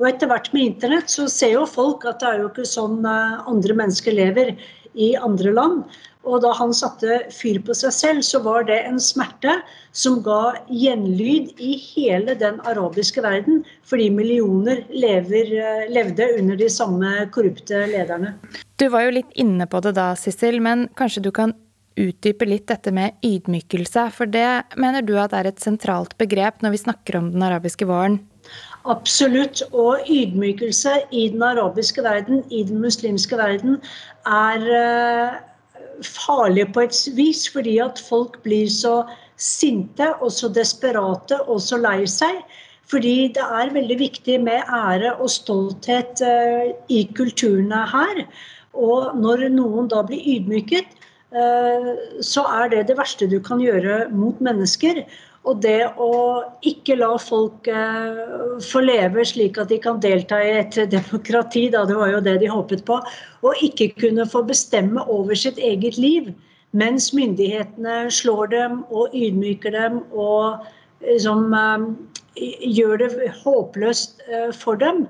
Og etter hvert med internett så ser jo folk at det er jo ikke sånn eh, andre mennesker lever i andre land. Og da han satte fyr på seg selv, så var det en smerte som ga gjenlyd i hele den arabiske verden, fordi millioner lever, eh, levde under de samme korrupte lederne. Du var jo litt inne på det da, Sissel, men kanskje du kan utdype litt dette med ydmykelse. For det mener du at er et sentralt begrep når vi snakker om den arabiske våren? Absolutt. Og ydmykelse i den arabiske verden, i den muslimske verden, er uh, farlig på et vis. Fordi at folk blir så sinte og så desperate og så lei seg. Fordi det er veldig viktig med ære og stolthet uh, i kulturene her. Og når noen da blir ydmyket, Eh, så er det det verste du kan gjøre mot mennesker. Og det å ikke la folk eh, få leve slik at de kan delta i et demokrati, da det var jo det de håpet på, og ikke kunne få bestemme over sitt eget liv, mens myndighetene slår dem og ydmyker dem og liksom, gjør det håpløst for dem,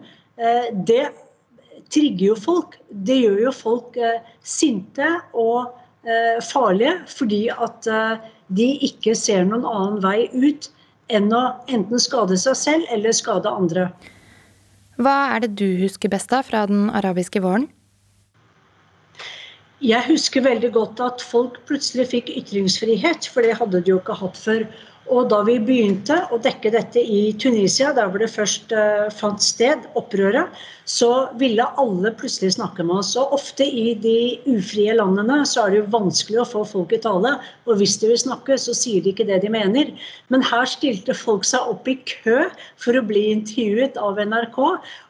det trigger jo folk. Det gjør jo folk sinte og Eh, farlige fordi at eh, de ikke ser noen annen vei ut enn å enten skade seg selv eller skade andre. Hva er det du husker best av fra den arabiske våren? Jeg husker veldig godt at folk plutselig fikk ytringsfrihet, for det hadde de jo ikke hatt før. Og da vi begynte å dekke dette i Tunisia, der hvor det først uh, fant sted, opprøret, så ville alle plutselig snakke med oss. Og ofte i de ufrie landene så er det jo vanskelig å få folk i tale. Og hvis de vil snakke, så sier de ikke det de mener. Men her stilte folk seg opp i kø for å bli intervjuet av NRK.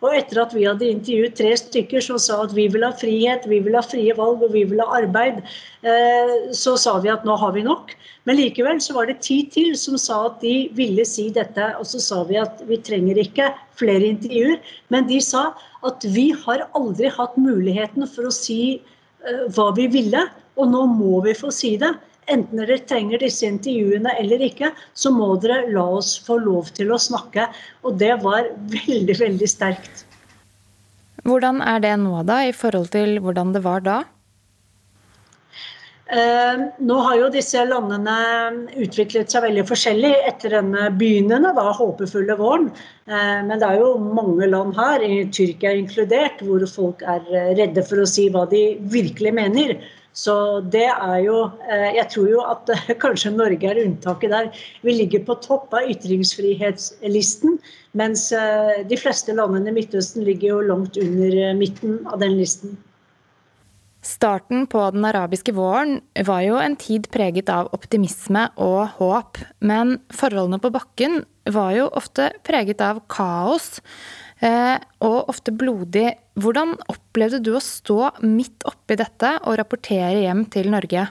Og etter at vi hadde intervjuet tre stykker som sa at vi vil ha frihet, vi vil ha frie valg og vi vil ha arbeid, så sa vi at nå har vi nok. Men likevel så var det ti til som sa at de ville si dette. Og så sa vi at vi trenger ikke flere intervjuer. Men de sa at vi har aldri hatt muligheten for å si uh, hva vi ville, og nå må vi få si det. Enten dere trenger disse intervjuene eller ikke, så må dere la oss få lov til å snakke. Og det var veldig, veldig sterkt. Hvordan er det nå, da, i forhold til hvordan det var da? Eh, nå har jo disse landene utviklet seg veldig forskjellig etter denne begynnende, da, håpefulle våren. Eh, men det er jo mange land her, i Tyrkia inkludert, hvor folk er redde for å si hva de virkelig mener. Så det er jo eh, Jeg tror jo at kanskje Norge er unntaket der. Vi ligger på topp av ytringsfrihetslisten, mens de fleste landene i Midtøsten ligger jo langt under midten av den listen. Starten på den arabiske våren var jo en tid preget av optimisme og håp, men forholdene på bakken var jo ofte preget av kaos eh, og ofte blodig. Hvordan opplevde du å stå midt oppi dette og rapportere hjem til Norge?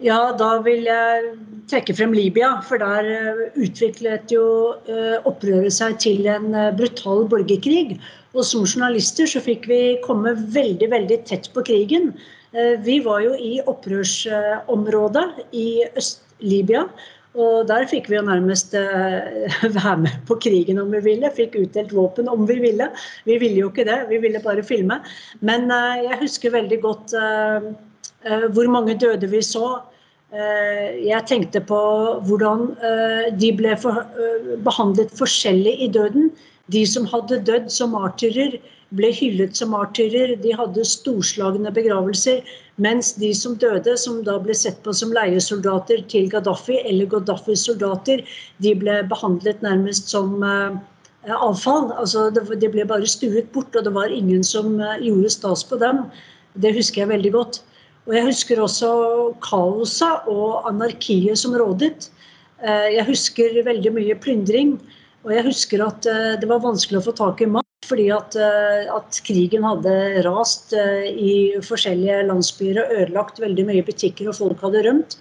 Ja, da vil jeg trekke frem Libya, for der eh, utviklet jo eh, opprøret seg til en brutal borgerkrig. Og som journalister så fikk vi komme veldig, veldig tett på krigen. Eh, vi var jo i opprørsområdet i Øst-Libya. Og der fikk vi jo nærmest eh, være med på krigen om vi ville. Fikk utdelt våpen om vi ville. Vi ville jo ikke det, vi ville bare filme. Men eh, jeg husker veldig godt hvor mange døde vi så. Jeg tenkte på hvordan de ble behandlet forskjellig i døden. De som hadde dødd som martyrer, ble hyllet som martyrer. De hadde storslagne begravelser. Mens de som døde, som da ble sett på som leiesoldater til Gaddafi, eller Gaddafis soldater, de ble behandlet nærmest som uh, avfall. Altså, de ble bare stuet bort, og det var ingen som uh, gjorde stas på dem. Det husker jeg veldig godt. Og jeg husker også kaoset og anarkiet som rådet. Uh, jeg husker veldig mye plyndring. Og jeg husker at uh, det var vanskelig å få tak i mat fordi at, uh, at krigen hadde rast uh, i forskjellige landsbyer og ødelagt veldig mye butikker, og folk hadde rømt.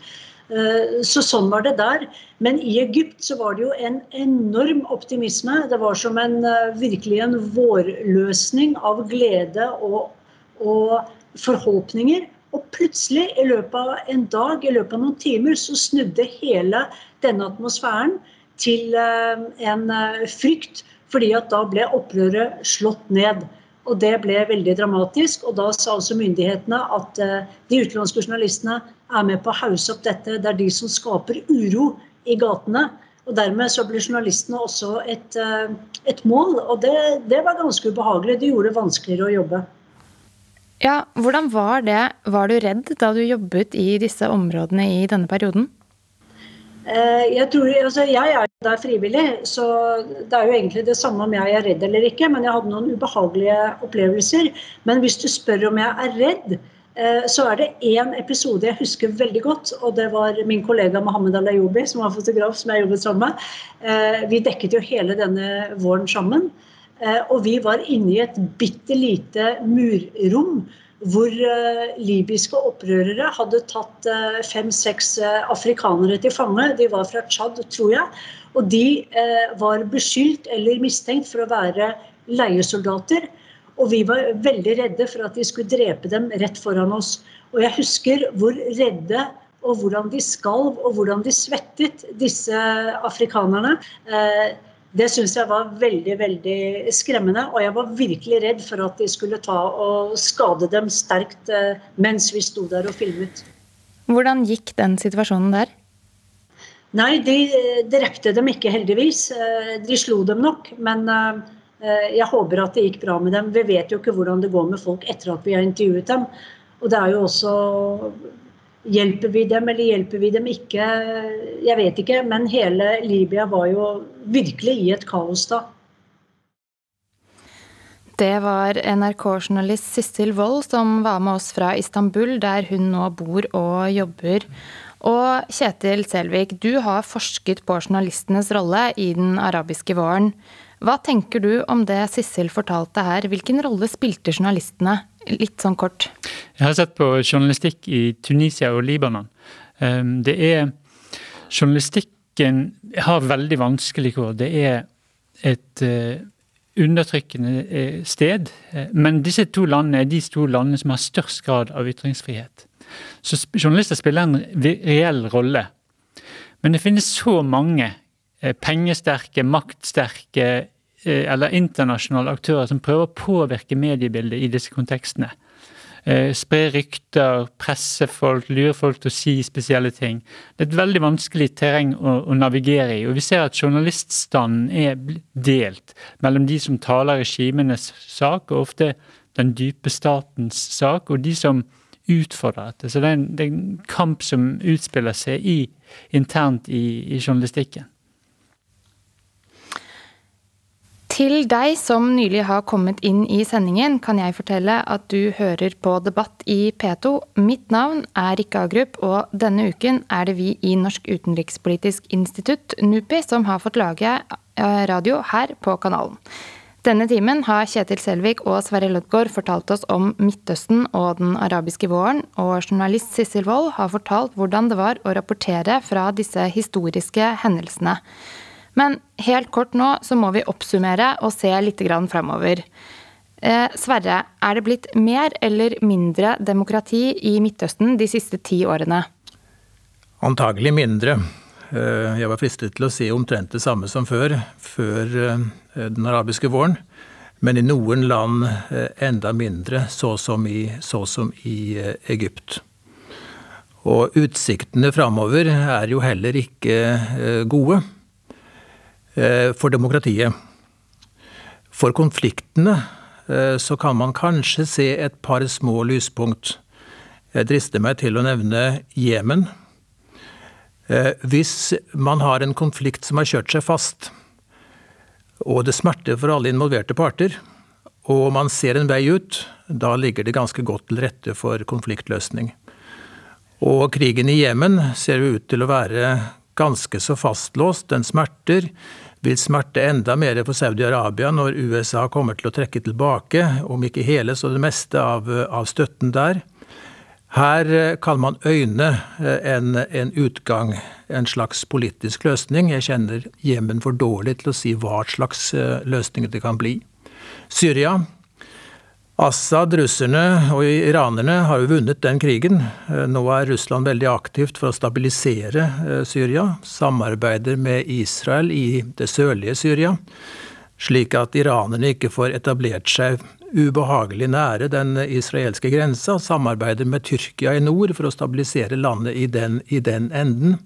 Så sånn var det der. Men i Egypt så var det jo en enorm optimisme. Det var som en virkelig en vårløsning av glede og, og forhåpninger. Og plutselig, i løpet av en dag, i løpet av noen timer, så snudde hele denne atmosfæren til eh, en eh, frykt, fordi at da ble opprøret slått ned. Og det ble veldig dramatisk. Og da sa altså myndighetene at eh, de utenlandske journalistene er med på å hause opp dette. Det er de som skaper uro i gatene. Og dermed så ble journalistene også et, et mål. Og det, det, var ganske ubehagelig. Det gjorde det vanskeligere å jobbe. Ja, Hvordan var det? Var du redd da du jobbet i disse områdene i denne perioden? Eh, jeg, tror, altså jeg er der frivillig, så det er jo egentlig det samme om jeg er redd eller ikke. Men jeg hadde noen ubehagelige opplevelser. Men hvis du spør om jeg er redd, eh, så er det én episode jeg husker veldig godt. Og det var min kollega Mohammed Alayoubi, som var fotograf som jeg jobbet sammen med. Eh, vi dekket jo hele denne våren sammen. Og vi var inne i et bitte lite murrom hvor uh, libyske opprørere hadde tatt uh, fem-seks uh, afrikanere til fange. De var fra Tsjad, tror jeg. Og de var beskyldt eller mistenkt for å være leiesoldater. Og vi var veldig redde for at de skulle drepe dem rett foran oss. Og jeg husker hvor redde og hvordan de skalv og hvordan de svettet, disse afrikanerne. Det syns jeg var veldig veldig skremmende. Og jeg var virkelig redd for at de skulle ta og skade dem sterkt eh, mens vi sto der og filmet. Hvordan gikk den situasjonen der? Nei, de drepte dem ikke, heldigvis. Eh, de slo dem nok. Men eh, jeg håper at det gikk bra med dem. Vi vet jo ikke hvordan det går med folk etter at vi har intervjuet dem. Og det er jo også Hjelper vi dem, eller hjelper vi dem ikke? Jeg vet ikke. Men hele Libya var jo virkelig i et kaos da. Det var NRK-journalist Sissel Wold som var med oss fra Istanbul, der hun nå bor og jobber. Og Kjetil Selvik, du har forsket på journalistenes rolle i den arabiske våren. Hva tenker du om det Sissel fortalte her? Hvilken rolle spilte journalistene? Litt sånn kort. Jeg har sett på journalistikk i Tunisia og Libanon. Ehm, det er Journalistikken har veldig vanskelig kår. Det er et eh, undertrykkende eh, sted. Eh, men disse to landene er de to landene som har størst grad av ytringsfrihet. Så journalister spiller en reell rolle. Men det finnes så mange pengesterke, maktsterke eller internasjonale aktører som prøver å påvirke mediebildet i disse kontekstene. Eh, spre rykter, presse folk, lure folk til å si spesielle ting. Det er et veldig vanskelig terreng å, å navigere i. Og vi ser at journaliststanden er delt mellom de som taler regimenes sak, og ofte den dype statens sak, og de som utfordrer dette. Så det er en, det er en kamp som utspiller seg i, internt i, i journalistikken. Til deg som nylig har kommet inn i sendingen, kan jeg fortelle at du hører på Debatt i P2. Mitt navn er Rikke Agrup, og denne uken er det vi i Norsk utenrikspolitisk institutt, NUPI, som har fått lage eh, radio her på kanalen. Denne timen har Kjetil Selvik og Sverre Lødgaard fortalt oss om Midtøsten og den arabiske våren, og journalist Sissel Wold har fortalt hvordan det var å rapportere fra disse historiske hendelsene. Men helt kort nå så må vi oppsummere og se litt framover. Eh, Sverre, er det blitt mer eller mindre demokrati i Midtøsten de siste ti årene? Antagelig mindre. Eh, jeg var fristet til å si omtrent det samme som før, før eh, den arabiske våren. Men i noen land eh, enda mindre, så som i, så som i Egypt. Og utsiktene framover er jo heller ikke gode. Eh, for demokratiet. For konfliktene eh, så kan man kanskje se et par små lyspunkt. Jeg drister meg til å nevne Jemen. Eh, hvis man har en konflikt som har kjørt seg fast, og det smerter for alle involverte parter, og man ser en vei ut, da ligger det ganske godt til rette for konfliktløsning. Og krigen i Jemen ser jo ut til å være ganske så fastlåst. Den smerter vil smerte enda mer for Saudi-Arabia når USA kommer til å trekke tilbake, om ikke hele, så det meste av, av støtten der. Her eh, kan man øyne eh, en, en, utgang, en slags politisk løsning. Jeg kjenner Jemen for dårlig til å si hva slags løsninger løsning det kan bli. Syria Assad, russerne og iranerne har jo vunnet den krigen. Eh, nå er Russland veldig aktivt for å stabilisere eh, Syria. Samarbeider med Israel i det sørlige Syria. Slik at iranerne ikke får etablert seg ubehagelig nære den israelske grensa. Samarbeider med Tyrkia i nord for å stabilisere landet i den, i den enden.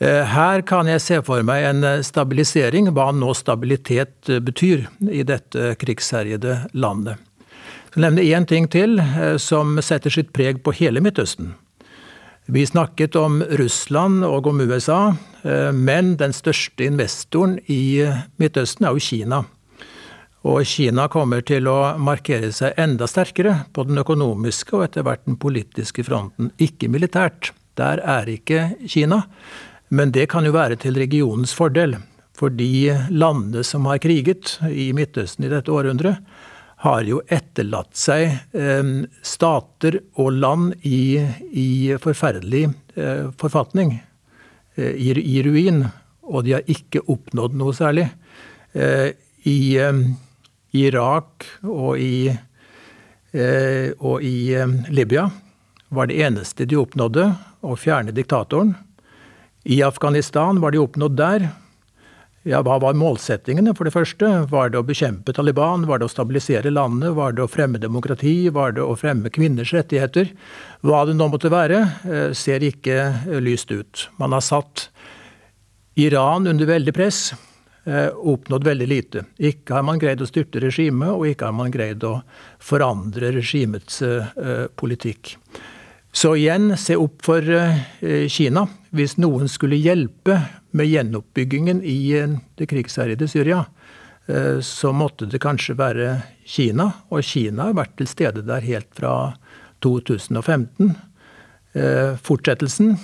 Eh, her kan jeg se for meg en stabilisering, hva nå stabilitet betyr i dette krigsherjede landet skal nevner én ting til eh, som setter sitt preg på hele Midtøsten. Vi snakket om Russland og om USA, eh, men den største investoren i Midtøsten er jo Kina. Og Kina kommer til å markere seg enda sterkere på den økonomiske og etter hvert den politiske fronten. Ikke militært. Der er ikke Kina. Men det kan jo være til regionens fordel. For de landene som har kriget i Midtøsten i dette århundret, har jo etterlatt seg eh, stater og land i, i forferdelig eh, forfatning, eh, i, i, ruin. Og de har ikke oppnådd noe særlig. Eh, I eh, Irak og i, eh, og i Libya var det eneste de oppnådde, å fjerne diktatoren. I Afghanistan var de oppnådd der ja, hva var målsettingene, for det første? Var det å bekjempe Taliban? Var det å stabilisere landet? Var det å fremme demokrati? Var det å fremme kvinners rettigheter? Hva det nå måtte være, eh, ser ikke eh, lyst ut. Man har satt Iran under veldig press. Eh, oppnådd veldig lite. Ikke har man greid å styrte regimet, og ikke har man greid å forandre regimets politikk. Så igjen, se opp for Kina. Hvis noen skulle hjelpe med gjenoppbyggingen i det krigsherjede Syria, så måtte det kanskje være Kina. Og Kina har vært til stede der helt fra 2015. Fortsettelsen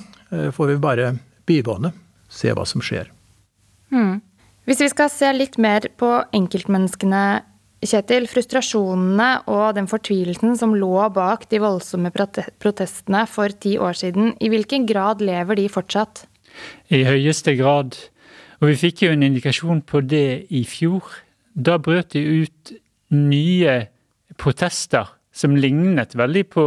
får vi bare bivåne. Se hva som skjer. Hmm. Hvis vi skal se litt mer på enkeltmenneskene, Kjetil. Frustrasjonene og den fortvilelsen som lå bak de voldsomme protestene for ti år siden, i hvilken grad lever de fortsatt? I høyeste grad. Og vi fikk jo en indikasjon på det i fjor. Da brøt det ut nye protester som lignet veldig på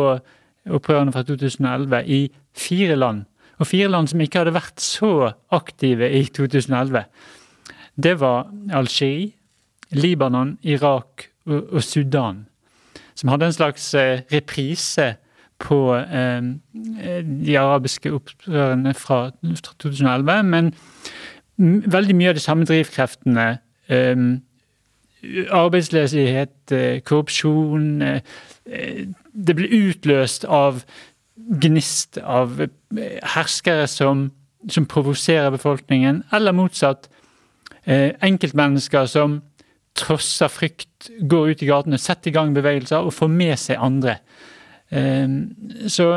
opprørene fra 2011 i fire land. Og fire land som ikke hadde vært så aktive i 2011 det var Algerie, Libanon, Irak og, Sudan. Som hadde en slags eh, reprise på eh, de arabiske opprørene fra 2011. Men veldig mye av de samme drivkreftene eh, Arbeidsløshet, eh, korrupsjon eh, eh, Det ble utløst av gnist av herskere som, som provoserer befolkningen, eller motsatt enkeltmennesker som trosser frykt, går ut i gatene, setter i gang bevegelser og får med seg andre. Eh, så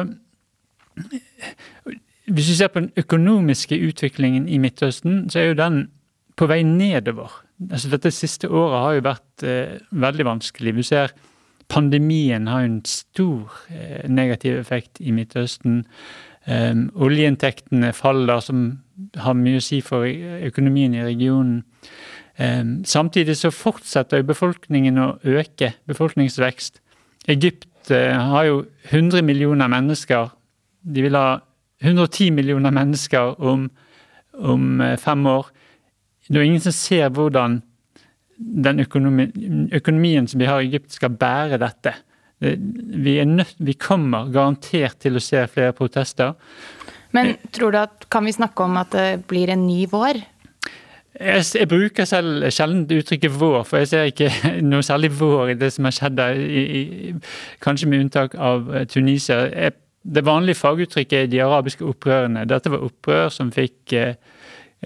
hvis vi ser på den økonomiske utviklingen i Midtøsten, så er jo den på vei nedover. Altså dette siste året har jo vært eh, veldig vanskelig. Vi ser pandemien har en stor eh, negativ effekt i Midtøsten. Um, oljeinntektene faller, som har mye å si for økonomien i regionen. Um, samtidig så fortsetter befolkningen å øke, befolkningsvekst. Egypt uh, har jo 100 millioner mennesker. De vil ha 110 millioner mennesker om, om uh, fem år. Det er ingen som ser hvordan den økonomi, økonomien som vi har i Egypt, skal bære dette. Vi, nødt, vi, kommer garantert til å se flere protester. Men tror du at, kan vi snakke om at det blir en ny vår? Jeg, jeg bruker selv sjelden uttrykket vår, for jeg ser ikke noe særlig vår i det som har skjedd der. I, i, kanskje med unntak av eh, Tunisia. Jeg, det vanlige faguttrykket er de arabiske opprørene. Dette var opprør som fikk uh,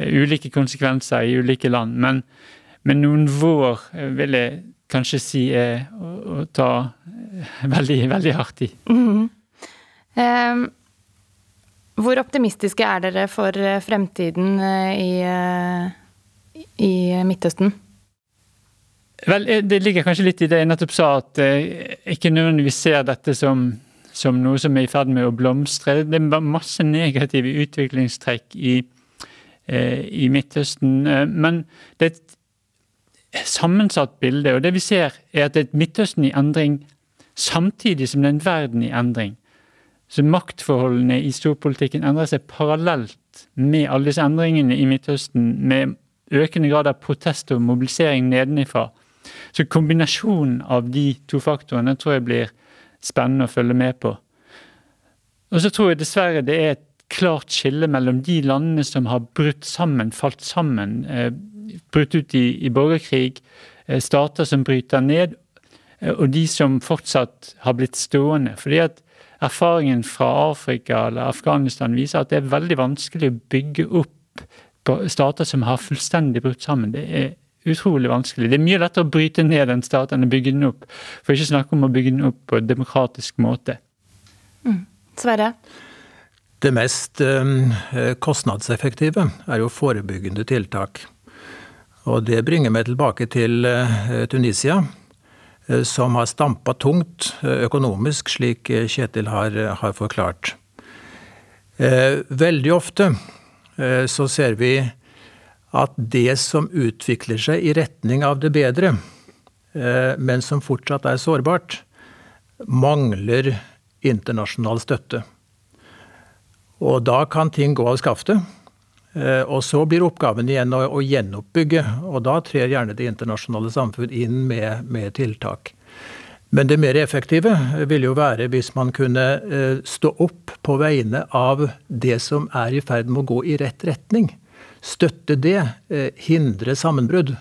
ulike konsekvenser i ulike land. Men, men noen vår vil jeg kanskje si er å, å ta veldig, veldig hardt i. Mm. Um, hvor optimistiske er dere for fremtiden i, i Midtøsten? Vel, Det ligger kanskje litt i det jeg nettopp sa, at jeg ikke nødvendigvis ser dette som, som noe som er i ferd med å blomstre. Det er masse negative utviklingstrekk i, i Midtøsten. Men det er et sammensatt bilde. Og det vi ser, er at det er et Midtøsten i endring samtidig som det er en verden i endring. Så maktforholdene i storpolitikken endrer seg parallelt med alle disse endringene i Midtøsten, med økende grad av protest og mobilisering nedenifra. Så kombinasjonen av de to faktorene tror jeg blir spennende å følge med på. Og så tror jeg dessverre det er et klart skille mellom de landene som har brutt sammen, falt sammen, eh, brutt ut i, i borgerkrig, eh, stater som bryter ned, Eh, og de som fortsatt har blitt stående. Fordi at erfaringen fra Afrika eller Afghanistan viser at det er veldig vanskelig å bygge opp stater som har fullstendig brutt sammen. Det er utrolig vanskelig. Det er mye lettere å bryte ned en stat enn å bygge den opp. For ikke snakke om å bygge den opp på en demokratisk måte. Mm. Sverre? Det mest eh, kostnadseffektive er jo forebyggende tiltak. Og det bringer meg tilbake til eh, Tunisia. Eh, som har stampa tungt økonomisk, slik Kjetil har, har forklart. Veldig ofte så ser vi at det som utvikler seg i retning av det bedre, men som fortsatt er sårbart, mangler internasjonal støtte. Og da kan ting gå av skaftet. Eh, og så blir oppgaven igjen å, å gjenoppbygge, og da trer gjerne det internasjonale samfunn inn med, med, tiltak. Men det mer effektive ville jo være hvis man kunne eh, stå opp på vegne av det som er i ferd med å gå i rett retning. Støtte det, eh, hindre sammenbrudd.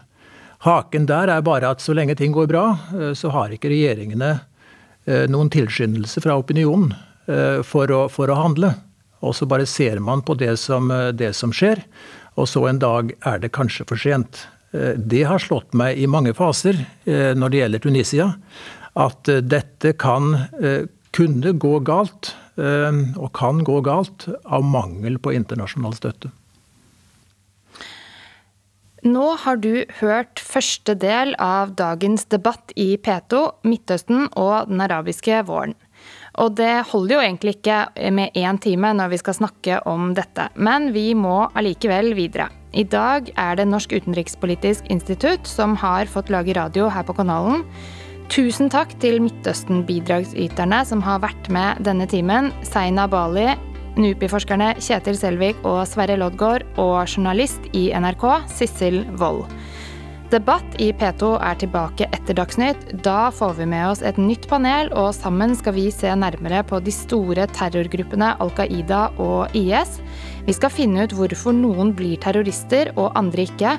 Haken der er bare at så lenge ting går bra, så har ikke regjeringene noen tilskyndelse fra opinionen for å, for å handle. Og så bare ser man på det som, det som skjer, og så en dag er det kanskje for sent. Det har slått meg i mange faser når det gjelder Tunisia, at dette kan kunne gå galt, og kan gå galt, av mangel på internasjonal støtte. Nå har du hørt første del av dagens debatt i P2, Midtøsten og den arabiske våren. Og det holder jo egentlig ikke med én time når vi skal snakke om dette, men vi må allikevel videre. I dag er det Norsk utenrikspolitisk institutt som har fått lage radio her på kanalen. Tusen takk til Midtøsten-bidragsyterne som har vært med denne timen. Seina Bali, NUPI-forskerne Kjetil Selvik og Sverre Loddgaard og journalist i NRK Sissel Wold. Debatt i P2 er tilbake etter Dagsnytt. Da får vi med oss et nytt panel, og sammen skal vi se nærmere på de store terrorgruppene Al Qaida og IS. Vi skal finne ut hvorfor noen blir terrorister og andre ikke.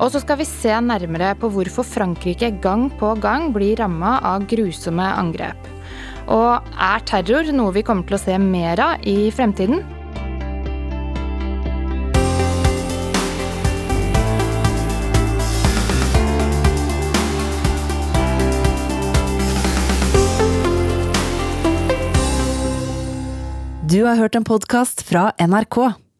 Og så skal vi se nærmere på hvorfor Frankrike gang på gang blir ramma av grusomme angrep. Og er terror noe vi kommer til å se mer av i fremtiden? Du har hørt en podkast fra NRK.